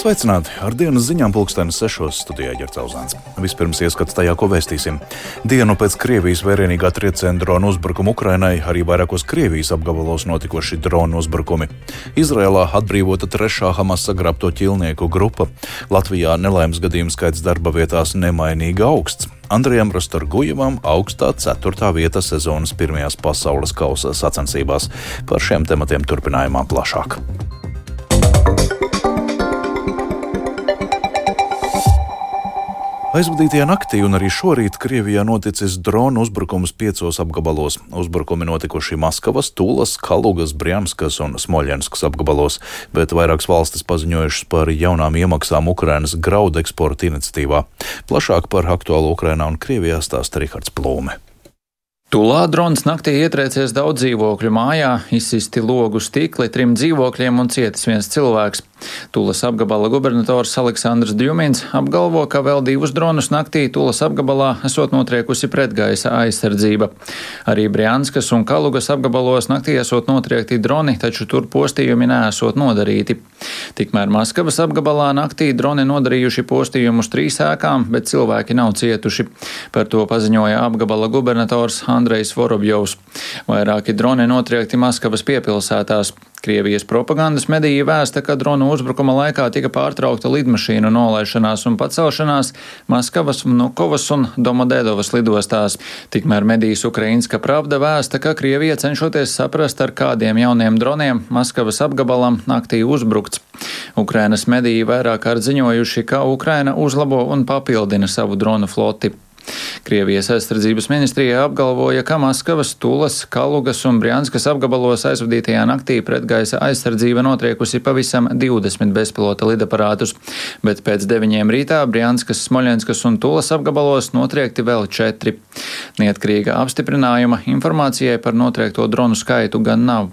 Sveicināti! Ar dienas ziņām pulkstenis sešos studijā ģercauzāns. Vispirms ieskats tajā, ko vēstīsim. Dienu pēc Krievijas vērienīgā trieciena drona uzbrukuma Ukrainai arī vairākos Krievijas apgabalos notikuši drona uzbrukumi. Izrēlā atbrīvota trešā Hamas sagrabto ķilnieku grupa. Latvijā nelaimes gadījumu skaits darba vietās nemainīgi augsts. Andrijam Rastorgujevam augstā ceturtā vieta sezonas pirmajās pasaules kausa sacensībās. Par šiem tematiem turpinājumā plašāk. Aizvadītajā naktī un arī šorīt Krievijā noticis drona uzbrukums piecos apgabalos. Uzbrukumi notikuši Maskavas, Tūlas, Kalugas, Brjanskas un Smoļenskas apgabalos, bet vairākas valstis paziņojušas par jaunām iemaksām Ukrainas graudu eksporta iniciatīvā. Plašāk par aktuālo Ukrainā un Krievijā stāsta Rihards Plūme. Tulā drons naktī ietrēcies daudz dzīvokļu mājā, izsisti logu stikli trim dzīvokļiem un cietis viens cilvēks. Tulas apgabala gubernators Aleksandrs Djumins apgalvo, ka vēl divus dronus naktī Tulas apgabalā esot notriekusi pretgaisa aizsardzība. Arī Brianskas un Kalugas apgabalos naktī esot notriekti droni, taču tur postījumi nesot nodarīti. Tikmēr Maskavas apgabalā naktī droni nodarījuši postījumus trīs ēkām, bet cilvēki nav cietuši. Par to paziņoja apgabala gubernators Andrejs Vorobjovs. Vairāki droni notriekti Maskavas piepilsētās. Krievijas propagandas mediji vēsta, ka dronu uzbrukuma laikā tika pārtraukta lidmašīnu nolaišanās un pacelšanās Maskavas, Vnukovas un Domodēdovas lidostās. Tikmēr medijas Ukrainska pravda vēsta, ka Krievija cenšoties saprast, ar kādiem jauniem droniem Maskavas apgabalam naktī uzbrukts. Ukrainas mediji vairāk kārt ziņojuši, ka Ukraina uzlabo un papildina savu dronu floti. Krievijas aizsardzības ministrija apgalvoja, ka Maskavas, Tulas, Kalugas un Brianskas apgabalos aizvadītajā naktī pretgaisa aizsardzība notriekusi pavisam 20 bezpilota lidaparātus, bet pēc 9 rītā Brianskas, Smoļenskas un Tulas apgabalos notriekti vēl 4. Neatkarīga apstiprinājuma informācijai par notriekto dronu skaitu gan nav.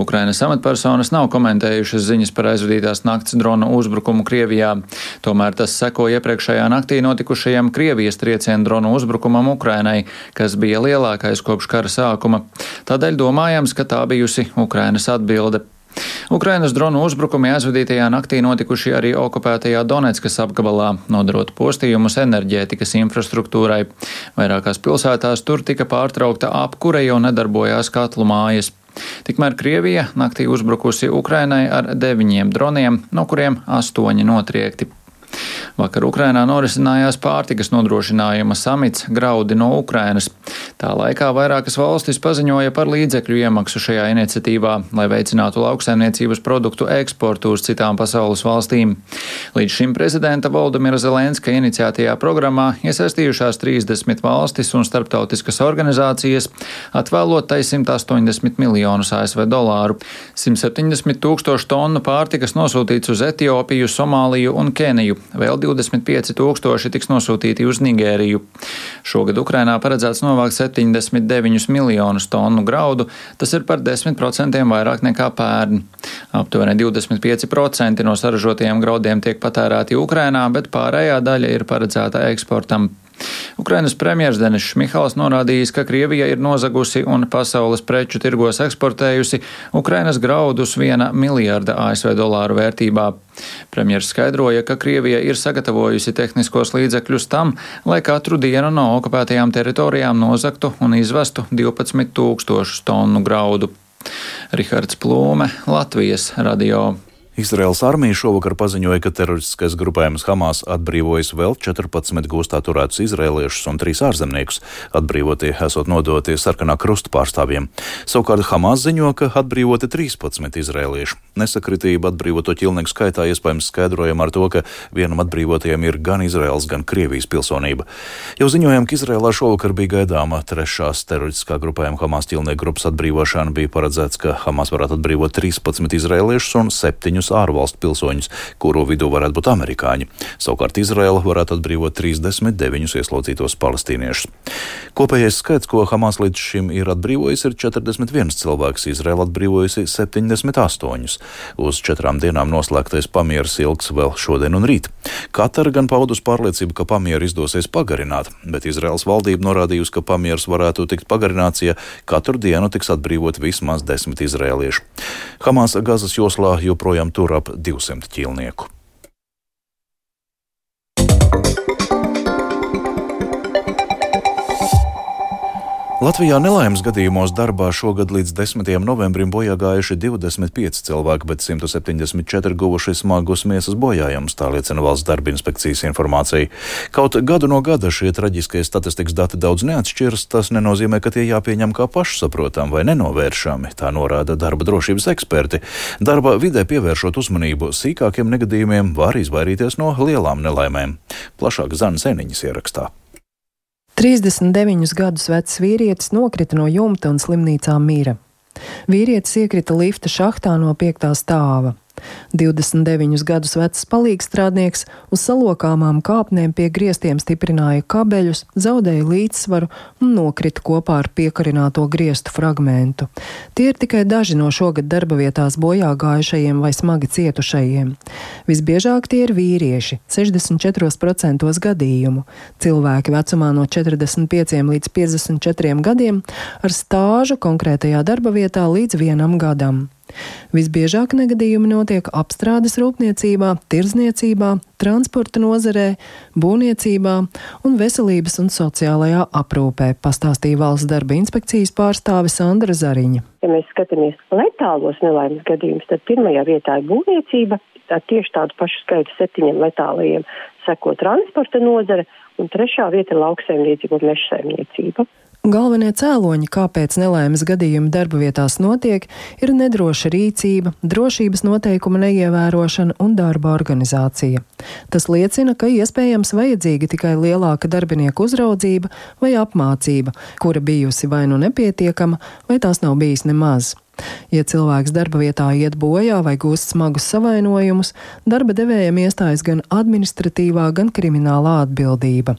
Ukrainas amatpersonas nav komentējušas ziņas par aizvadītās nakts drona uzbrukumu Krievijā. Tomēr tas seko iepriekšējā naktī notikušajam Krievijas triecienu dronu uzbrukumam Ukrainai, kas bija lielākais kopš kara sākuma. Tādēļ domājams, ka tā bijusi Ukrainas atbilde. Ukrainas dronu uzbrukumi aizvadītajā naktī notikuši arī okupētajā Donetskas apgabalā, nodarot postījumus enerģētikas infrastruktūrai. Vairākās pilsētās tur tika pārtraukta apkure, jo nedarbojās katlu mājas. Tikmēr Krievija naktī uzbrukusi Ukrainai ar deviņiem droniem, no kuriem astoņi notriekti. Vakar Ukrainā norisinājās pārtikas nodrošinājuma samits Graudi no Ukrainas. Tā laikā vairākas valstis paziņoja par līdzekļu iemaksu šajā iniciatīvā, lai veicinātu lauksaimniecības produktu eksportu uz citām pasaules valstīm. Līdz šim prezidenta Valdemira Zelenska iniciētajā programmā iesaistījušās 30 valstis un starptautiskas organizācijas, atvēlot tai 180 miljonus ASV dolāru. 170 tūkstošu tonu pārtikas nosūtīts uz Etiopiju, Somāliju un Keniju. Vēl 25 tūkstoši tiks nosūtīti uz Nigēriju. Šogad Ukrainā paredzēts novākt 79 miljonus tonu graudu, tas ir par 10% vairāk nekā pērn. Aptuveni 25% no saražotajiem graudiem tiek patērēti Ukrainā, bet pārējā daļa ir paredzēta eksportam. Ukrainas premjers Denis Šmihals norādījis, ka Krievija ir nozagusi un pasaules preču tirgos eksportējusi Ukrainas graudus viena miljārda ASV dolāru vērtībā. Premjers skaidroja, ka Krievija ir sagatavojusi tehniskos līdzekļus tam, lai katru dienu no okupētajām teritorijām nozaktu un izvestu 12 tūkstošus tonu graudu. Rihards Plūme, Latvijas radio. Izraels armija šovakar paziņoja, ka teroristiskais grupējums Hamas atbrīvojas vēl 14 gūstā turētus izrēliešus un 3 ārzemniekus. Atbrīvotie esot nodoti sarkanā krusta pārstāvjiem. Savukārt Hamas ziņo, ka atbrīvoti 13 izrēlieši. Nesakritība atbrīvoto ķilnieku skaitā iespējams skaidrojama ar to, ka vienam atbrīvotajam ir gan Izraels, gan Krievijas pilsonība. Jau ziņojam, ka Izrēlā šovakar bija gaidāma trešās teroristiskā grupējuma Hamas ķilnieku grupas atbrīvošana. Bija paredzēts, ka Hamas varētu atbrīvot 13 izrēliešus un 7 ārvalstu pilsoņus, kuru vidū varētu būt amerikāņi. Savukārt Izraela varētu atbrīvot 39 ieslodzītos palestīniešus. Kopējais skaits, ko Hamas līdz šim ir atbrīvojis, ir 41 cilvēks. Izraela atbrīvojusi 78. Uz četrām dienām noslēgtais pamieris ilgs vēl šodien un rīt. Katara gan paudus pārliecību, ka pamieru izdosies pagarināt, bet Izraels valdība norādījusi, ka pamieris varētu tikt pagarināts, ja katru dienu tiks atbrīvot vismaz desmit izrēlieši. Hamas Gazas joslā joprojām tur ap 200 ķīlnieku. Latvijā nelaimes gadījumos darbā šogad līdz 10. novembrim bojā gājuši 25 cilvēki, bet 174 guvuši smagus miesas bojājumus, tā liecina valsts darba inspekcijas informācija. Kaut gadu no gada šie traģiskie statistikas dati daudz neatšķiras, tas nenozīmē, ka tie jāpieņem kā pašsaprotam vai nenovēršami, tā norāda darba drošības eksperti. Darba vidē pievēršot uzmanību sīkākiem negadījumiem, var izvairīties no lielām nelaimēm. Plašāk Zanas Eniņas ierakstā. 39 gadus vecs vīrietis nokrita no jumta un slimnīcā mīra. Vīrietis iekrita lifta šahtā no piektā stāva. 29 gadus vecs palīgstrādnieks uz salokāmām kāpnēm pie griestiem stiprināja kabeļus, zaudēja līdzsvaru un nokrita kopā ar piekarināto griestu fragmentu. Tie ir tikai daži no šogad darba vietās bojā gājušajiem vai smagi cietušajiem. Visbiežāk tie ir vīrieši - 64% gadījumu, cilvēki vecumā no 45 līdz 54 gadiem ar stāžu konkrētajā darba vietā līdz vienam gadam. Visbiežāk negadījumi notiek apstrādes rūpniecībā, tirzniecībā, transporta nozarē, būvniecībā un veselības un sociālajā aprūpē, pastāstīja valsts darba inspekcijas pārstāve Sandra Zariņa. Ja mēs skatāmies letālos nelaimes gadījumus, tad pirmajā vietā ir būvniecība, tad tieši tādu pašu skaitu septiņiem letālajiem seko transporta nozare, un trešā vieta ir lauksaimniecība un mežsaimniecība. Galvenie cēloņi, kāpēc nelaimes gadījumi darba vietās notiek, ir nedroša rīcība, drošības noteikuma neievērošana un darba organizācija. Tas liecina, ka iespējams vajadzīga tikai lielāka darbinieku uzraudzība vai apmācība, kura bijusi vai nu nepietiekama, vai tās nav bijis nemaz. Ja cilvēks darba vietā iet bojā vai gūst smagus savainojumus, darba devējiem iestājas gan administratīvā, gan kriminālā atbildība.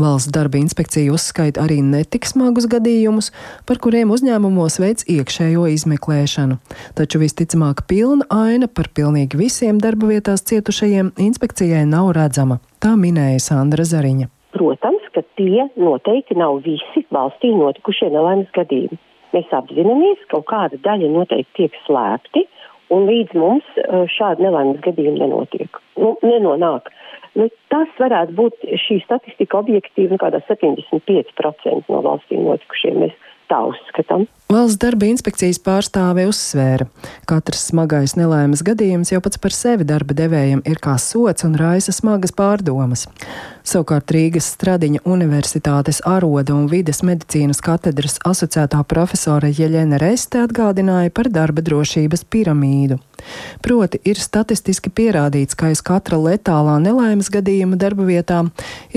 Valsts darba inspekcija uzskaita arī netik smagus gadījumus, par kuriem uzņēmumos veids iekšējo izmeklēšanu. Taču visticamāk pilna aina par pilnīgi visiem darba vietās cietušajiem inspekcijai nav redzama. Tā minēja Sandra Zariņa. Protams, ka tie noteikti nav visi valstī notikušie nelaimes gadījumi mēs apzināmies, ka kaut kāda daļa noteikti tiek slēpti, un līdz mums uh, šādi nelaimes gadījumi nenotiek, nu, nenonāk. Nu, tas varētu būt šī statistika objektīva, nu, kādā 75% no valstīm notikušiem. Mēs tā uzskatām. Valsts darba inspekcijas pārstāve uzsvēra, ka katrs smagais nelaimes gadījums jau pats par sevi darba devējiem ir kā sots un raisa smagas pārdomas. Savukārt Rīgas Stradiņa Universitātes aroda un vides medicīnas katedras asociētā profesora Jeļena Reste atgādināja par darba drošības piramīdu. Proti, ir statistiski pierādīts, ka aiz katra letālā nelaimes gadījuma darba vietā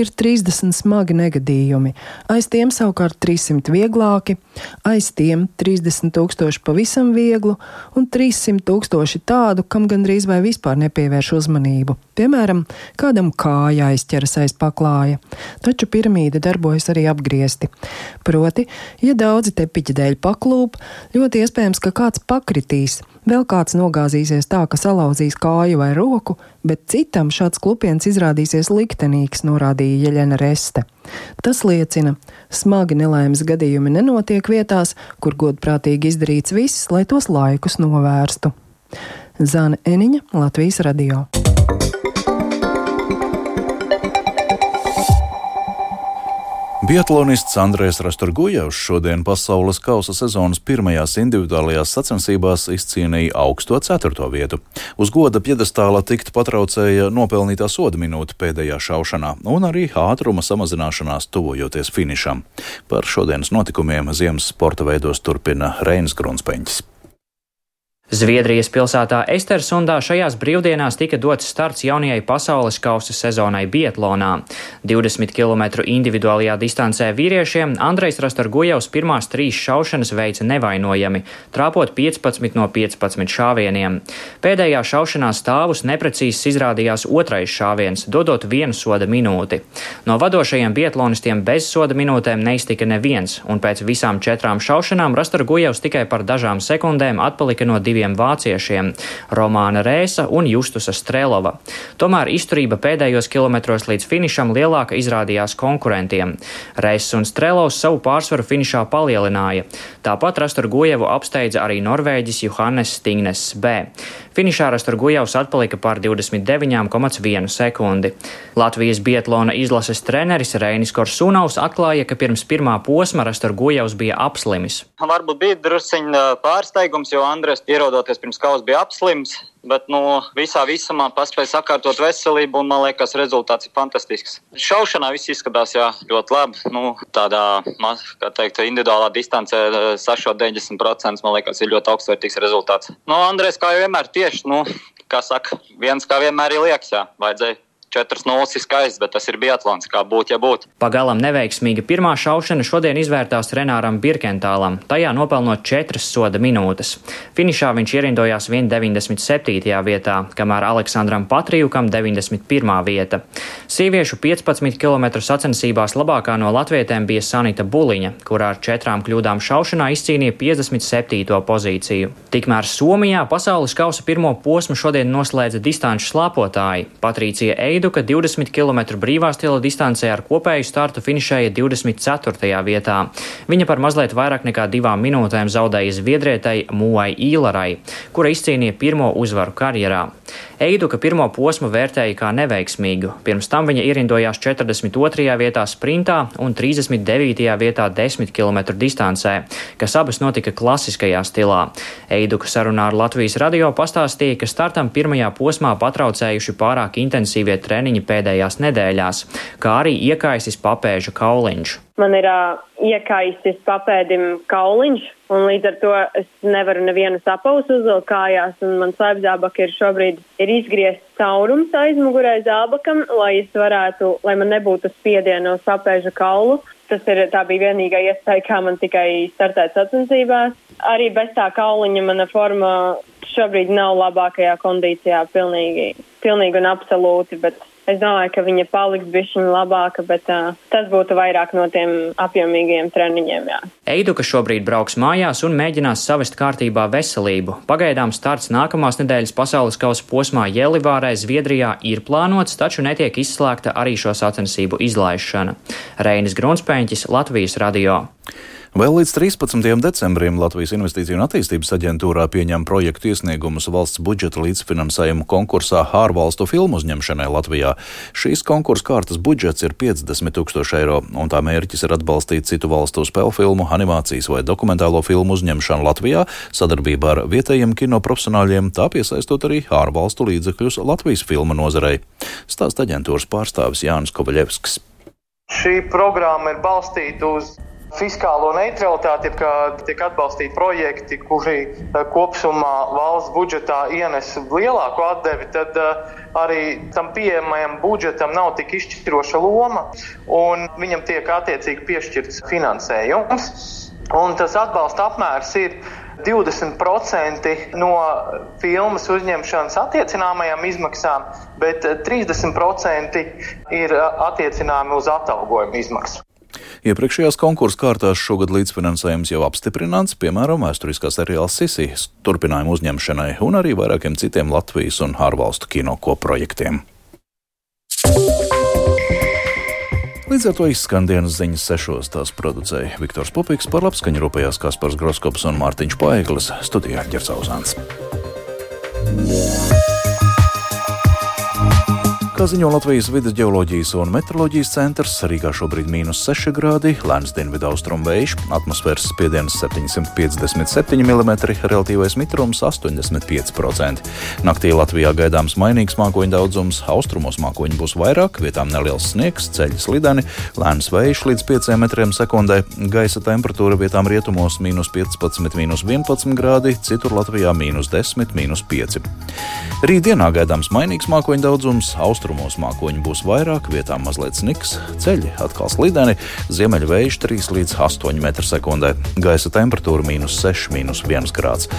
ir 30 smagi negadījumi, aiz tiem savukārt 300 vieglāki, aiz tiem 30 tūkstoši pavisam vieglu un 300 tūkstoši tādu, kam gandrīz vai vispār nepievērš uzmanību. Piemēram, kādam kāja aizķeras aiz paklāja, taču piramīda darbojas arī apgriezti. Proti, ja daudzi tepiķi dēļ paklūp, ļoti iespējams, ka kāds pakritīs, vēl kāds nogāzīsies tā, ka salauzīs kāju vai roku, bet citam šāds klupiens izrādīsies liktenīgs, norādīja Jeļena Reste. Tas liecina, smagi nelaimes gadījumi nenotiek vietās, kur godprātīgi izdarīts viss, lai tos laikus novērstu. Zana Eniņa, Latvijas radio. Biatlonists Andrēs Rasturgujevs šodien pasaules kausa sezonas pirmajās individuālajās sacensībās izcīnīja augsto ceturto vietu. Uz goda piedestāla tikt patraucēja nopelnītā soda minūte pēdējā šaušanā un arī ātruma samazināšanās tuvojoties finišam. Par šodienas notikumiem ziemas sporta veidos turpina Reinas Grunspeņķis. Zviedrijas pilsētā Estersundā šajās brīvdienās tika dots starts jaunajai pasaules kausa sezonai Bietlonā. 20 km individuālajā distancē vīriešiem Andrejs Rastorgujevs pirmās trīs šaušanas veica nevainojami, trāpot 15 no 15 šāvieniem. Pēdējā šaušanā stāvus neprecīzs izrādījās otrais šāviens, dodot vienu soda minūti. No vadošajiem bietlonistiem bez soda minūtēm neiztika neviens, un pēc visām četrām šaušanām Rastorgujevs tikai par dažām sekundēm atpalika no diviem diviem vāciešiem - Romāna Rēsa un Justusa Strelova. Tomēr izturība pēdējos kilometros līdz finišam lielāka izrādījās konkurentiem. Rēsas un Strelovs savu pārsvaru finišā palielināja. Tāpat Rasturgujevu apsteidza arī Norvēģis Johannes Stingnes B. Finišā Rasturgujevs atpalika par 29,1 sekundi. Latvijas Bietlona izlases treneris Reinis Korsunaus atklāja, ka pirms pirmā posma Rasturgujevs bija apslimis. Varbūt bija drusciņ pārsteigums, jo Andres ierodoties pirms kausa bija apslims bet nu, visā visumā paspēja sakārtot veselību, un man liekas, rezultāts ir fantastisks. Šaušanā viss izskatās jā, ļoti labi. Nu, tādā, teikt, individuālā distancē sašot 90%, man liekas, ir ļoti augstvērtīgs rezultāts. Nu, Andrēs, kā jau vienmēr, tieši, nu, kā saka, viens kā vienmēr ir liekas, jā, vajadzēja 4-0 ir skaists, bet tas ir biatlons, kā būtu, ja būtu. Pagalam neveiksmīga pirmā šaušana šodien izvērtās Renāram Birkentālam, tajā nopelnot 4 soda minūtes. Finišā viņš ierindojās 197. vietā, kamēr Aleksandram Patrijukam 91. vieta. Sieviešu 15 km sacensībās labākā no latvietēm bija Sanita Buliņa, kurā ar četrām kļūdām šaušanā izcīnīja 57. pozīciju. Tikmēr Somijā pasaules kausa pirmo posmu šodien noslēdza distanču slāpotāji Patricija Eida Viduka 20 km brīvā stila distancē ar kopēju startu finišēja 24. vietā. Viņa par mazliet vairāk nekā divām minūtēm zaudēja Zviedrietai Mūai Īlarai, kura izcīnīja pirmo uzvaru karjerā. Eiduka pirmo posmu vērtēja kā neveiksmīgu, pirms tam viņa ierindojās 42. vietā sprintā un 39. vietā 10 km distancē, kas abas notika klasiskajā stilā. Eiduka sarunā ar Latvijas radio pastāstīja, ka startam pirmajā posmā patraucējuši pārāk intensīvie treniņi pēdējās nedēļās, kā arī iekaisis papēža kauliņš. Man ir uh, iekaisis papēdim kauliņš, un līdz ar to es nevaru nevienu sapausu uzvilkt kājās, un man slēpzābaka ir šobrīd ir izgriezts caurums aizmugurē zābakam, lai es varētu, lai man nebūtu spiediena no sapēža kaulu. Tas ir, tā bija vienīgā iespēja, kā man tikai startēt sacensībās. Arī bez tā kauliņa mana forma šobrīd nav labākajā kondīcijā pilnīgi, pilnīgi un absolūti, bet Es domāju, ka viņa paliks bišķiņa labāka, bet uh, tas būtu vairāk no tiem apjomīgiem treniņiem. Jā. Eiduka šobrīd brauks mājās un mēģinās savest kārtībā veselību. Pagaidām starts nākamās nedēļas pasaules kausa posmā Jelivārē, Zviedrijā ir plānots, taču netiek izslēgta arī šo sacensību izlaišana. Reinis Grunspēņķis, Latvijas radio. Vēl līdz 13. decembrim Latvijas Investīciju un attīstības aģentūrā pieņem projektu iesniegumus valsts budžeta līdzfinansējumu konkursā ārvalstu filmu uzņemšanai Latvijā. Šīs konkursa kārtas budžets ir 50 tūkstoši eiro, un tā mērķis ir atbalstīt citu valstu spēļu filmu, animācijas vai dokumentālo filmu uzņemšanu Latvijā sadarbībā ar vietējiem kino profesionāļiem, tā piesaistot arī ārvalstu līdzekļus Latvijas filmu nozarei. Stāsta aģentūras pārstāvis Jānis Kovaļevskis. Šī programma ir balstīta uz fiskālo neutralitāti, kad tiek atbalstīti projekti, kuri eh, kopumā valsts budžetā ienes lielāku atdevi, tad eh, arī tam pieejamajam budžetam nav tik izšķiroša loma, un viņam tiek attiecīgi piešķirts finansējums. Un tas atbalsta apmērs ir 20% no filmas uzņemšanas attiecināmajām izmaksām, bet 30% ir eh, attiecināmi uz atalgojuma izmaksu. Iepriekšējās konkursu kārtās šogad līdzfinansējums jau apstiprināts, piemēram, vēsturiskā seriāla Sisijas turpinājuma uzņemšanai un arī vairākiem citiem Latvijas un ārvalstu kino koprojektiem. Līdz ar to izskan dienas ziņas sešos. Tās producēja Viktors Pupiks, par labskaņu rūpējās Kaspars Groskops un Mārtiņš Paeglis studijā Ģercauzāns. Yeah. Kā ziņo Latvijas vidas geoloģijas un meteoroloģijas centrs, Rīgā šobrīd - mīnus 6 grādi, lēns dienvidu austrumu vējš, atmosfēras spiediens 757 mm, relatīvais mitrums 85%. Naktī Latvijā gaidāms mainīgs mākoņu daudzums, austrumos mākoņi būs vairāk, vietām neliels sniegs, ceļi slideni, lēns vējš līdz 5 metriem sekundē, gaisa temperatūra vietām rietumos - mīnus 15, mīnus 11 grādi, citur Latvijā - mīnus 10, mīnus 5. Rītdienā gaidāms mainīgs mākoņu daudzums, austrumos Austrumos mākoņi būs vairāk, vietām mazliet sniks, ceļi atkal slideni, ziemeļvējš 3 līdz 8 m2, gaisa temperatūra - 6, 1 grāds.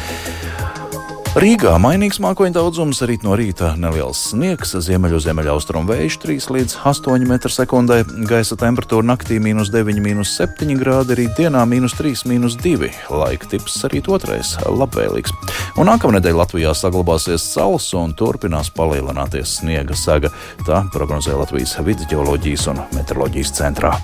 Rīgā mainīgs mākoņu daudzums, rīt no rīta neliels sniegs, ziemeļu ziemeļaustrumu vējš 3 līdz 8 m2, gaisa temperatūra naktī - 9, 7 grādi, rīt dienā - 3, 2. Laika tips rīt otrais - labvēlīgs. Un nākamnedēļ Latvijā saglabāsies saules un turpinās palielināties sniega saga. Tā prognozē Latvijas vidusgeoloģijas un meteoroloģijas centrā.